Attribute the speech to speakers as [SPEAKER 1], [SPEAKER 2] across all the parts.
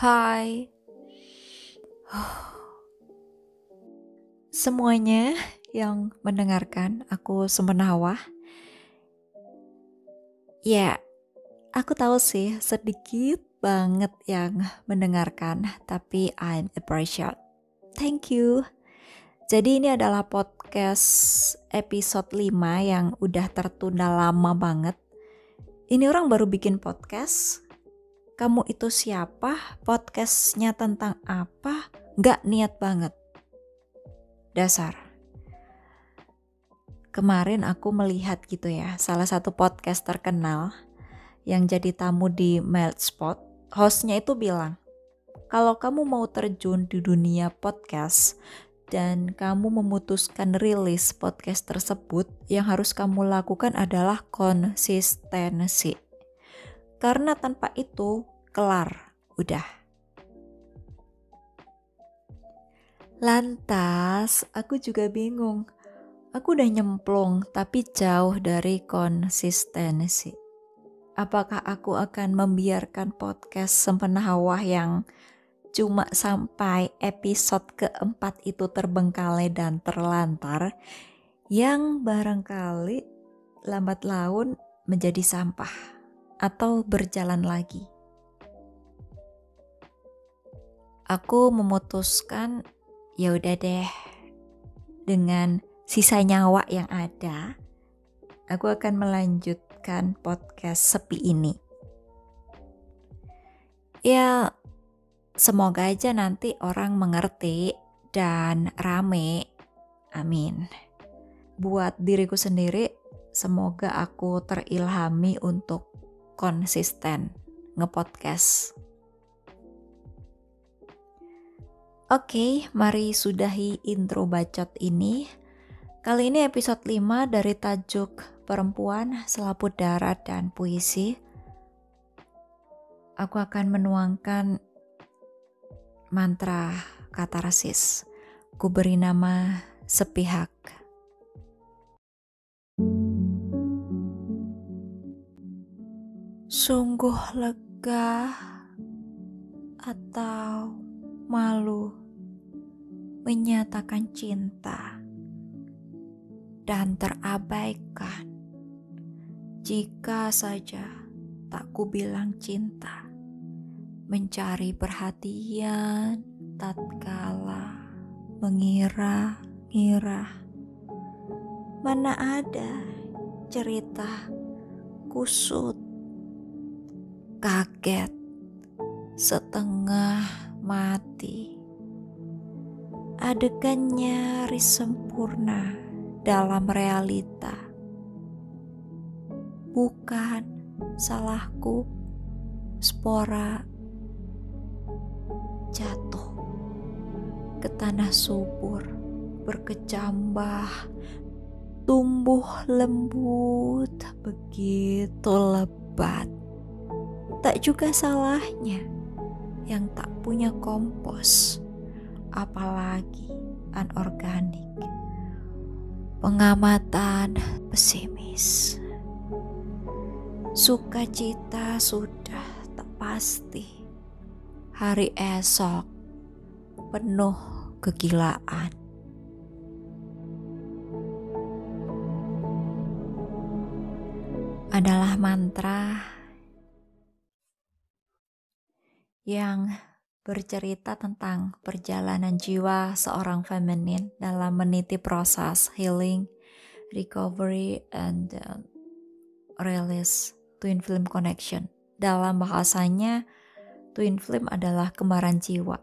[SPEAKER 1] Hai. Semuanya yang mendengarkan aku semenawa. Ya, aku tahu sih sedikit banget yang mendengarkan, tapi I'm appreciate. Thank you. Jadi ini adalah podcast episode 5 yang udah tertunda lama banget. Ini orang baru bikin podcast. Kamu itu siapa? Podcastnya tentang apa? Gak niat banget dasar. Kemarin aku melihat gitu ya, salah satu podcast terkenal yang jadi tamu di Spot, hostnya itu bilang, kalau kamu mau terjun di dunia podcast dan kamu memutuskan rilis podcast tersebut, yang harus kamu lakukan adalah konsistensi. Karena tanpa itu, kelar, udah Lantas, aku juga bingung. Aku udah nyemplung, tapi jauh dari konsistensi. Apakah aku akan membiarkan podcast sempena hawa yang cuma sampai episode keempat itu terbengkalai dan terlantar, yang barangkali lambat laun menjadi sampah atau berjalan lagi. Aku memutuskan ya udah deh dengan sisa nyawa yang ada aku akan melanjutkan podcast sepi ini. Ya semoga aja nanti orang mengerti dan rame. Amin. Buat diriku sendiri semoga aku terilhami untuk konsisten ngepodcast Oke, mari sudahi intro bacot ini. Kali ini episode 5 dari tajuk Perempuan, Selaput Darat, dan Puisi. Aku akan menuangkan mantra kata rasis. Ku beri nama sepihak. Sungguh lega atau malu menyatakan cinta dan terabaikan jika saja tak ku bilang cinta mencari perhatian tatkala mengira-ngira. Mana ada cerita kusut kaget setengah mati adegan nyaris sempurna dalam realita. Bukan salahku, spora jatuh ke tanah subur, berkecambah, tumbuh lembut, begitu lebat. Tak juga salahnya yang tak punya kompos apalagi anorganik. Pengamatan pesimis. Sukacita sudah tak pasti. Hari esok penuh kegilaan. Adalah mantra yang bercerita tentang perjalanan jiwa seorang feminin dalam meniti proses healing, recovery, and uh, release twin flame connection. Dalam bahasanya, twin flame adalah kembaran jiwa.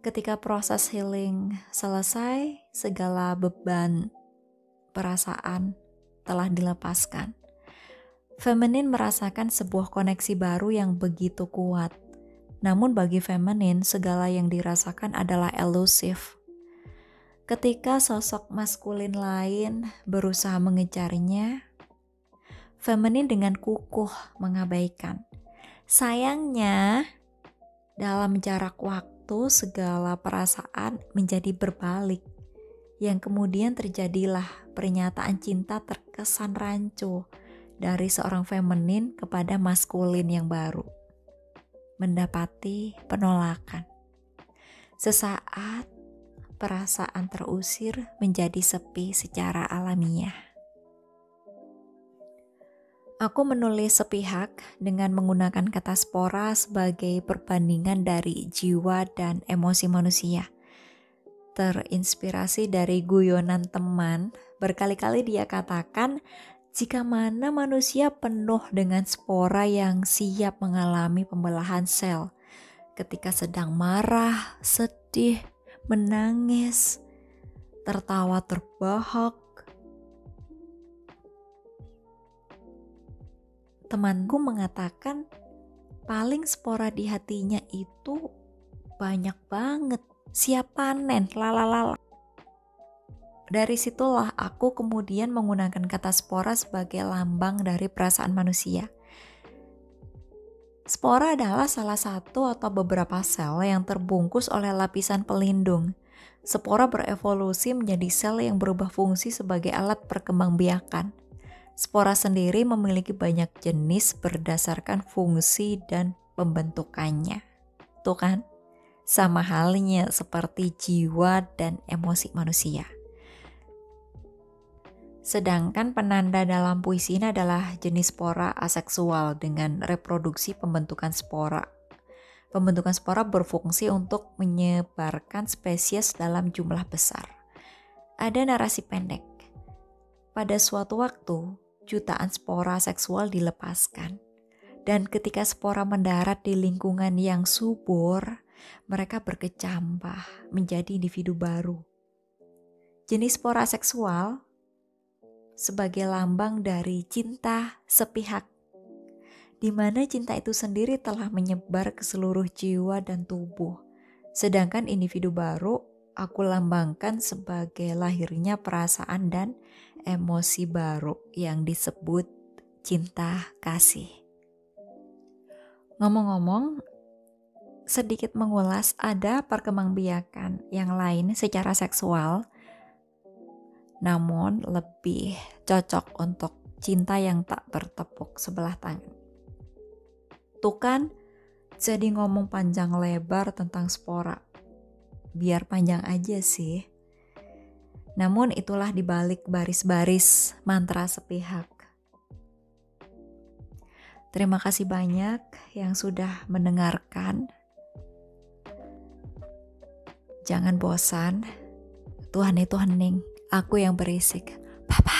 [SPEAKER 1] Ketika proses healing selesai, segala beban perasaan telah dilepaskan Feminin merasakan sebuah koneksi baru yang begitu kuat. Namun bagi feminin, segala yang dirasakan adalah elusif. Ketika sosok maskulin lain berusaha mengejarnya, feminin dengan kukuh mengabaikan. Sayangnya, dalam jarak waktu segala perasaan menjadi berbalik. Yang kemudian terjadilah pernyataan cinta terkesan rancu dari seorang feminin kepada maskulin yang baru. mendapati penolakan. Sesaat perasaan terusir menjadi sepi secara alamiah. Aku menulis sepihak dengan menggunakan kata spora sebagai perbandingan dari jiwa dan emosi manusia. Terinspirasi dari guyonan teman, berkali-kali dia katakan jika mana manusia penuh dengan spora yang siap mengalami pembelahan sel ketika sedang marah, sedih, menangis, tertawa terbahak, temanku mengatakan paling spora di hatinya itu banyak banget. Siap panen lalalala dari situlah aku kemudian menggunakan kata spora sebagai lambang dari perasaan manusia. Spora adalah salah satu atau beberapa sel yang terbungkus oleh lapisan pelindung. Spora berevolusi menjadi sel yang berubah fungsi sebagai alat perkembangbiakan. Spora sendiri memiliki banyak jenis berdasarkan fungsi dan pembentukannya. Tuh kan? Sama halnya seperti jiwa dan emosi manusia. Sedangkan penanda dalam puisi ini adalah jenis spora aseksual dengan reproduksi pembentukan spora. Pembentukan spora berfungsi untuk menyebarkan spesies dalam jumlah besar. Ada narasi pendek. Pada suatu waktu, jutaan spora seksual dilepaskan. Dan ketika spora mendarat di lingkungan yang subur, mereka berkecambah menjadi individu baru. Jenis spora seksual sebagai lambang dari cinta sepihak, di mana cinta itu sendiri telah menyebar ke seluruh jiwa dan tubuh. Sedangkan individu baru aku lambangkan sebagai lahirnya perasaan dan emosi baru yang disebut cinta kasih. Ngomong-ngomong, sedikit mengulas ada perkembangbiakan yang lain secara seksual, namun lebih cocok untuk cinta yang tak bertepuk sebelah tangan. Tuh kan, jadi ngomong panjang lebar tentang spora. Biar panjang aja sih. Namun itulah dibalik baris-baris mantra sepihak. Terima kasih banyak yang sudah mendengarkan. Jangan bosan, Tuhan itu hening, Aku yang berisik, Papa,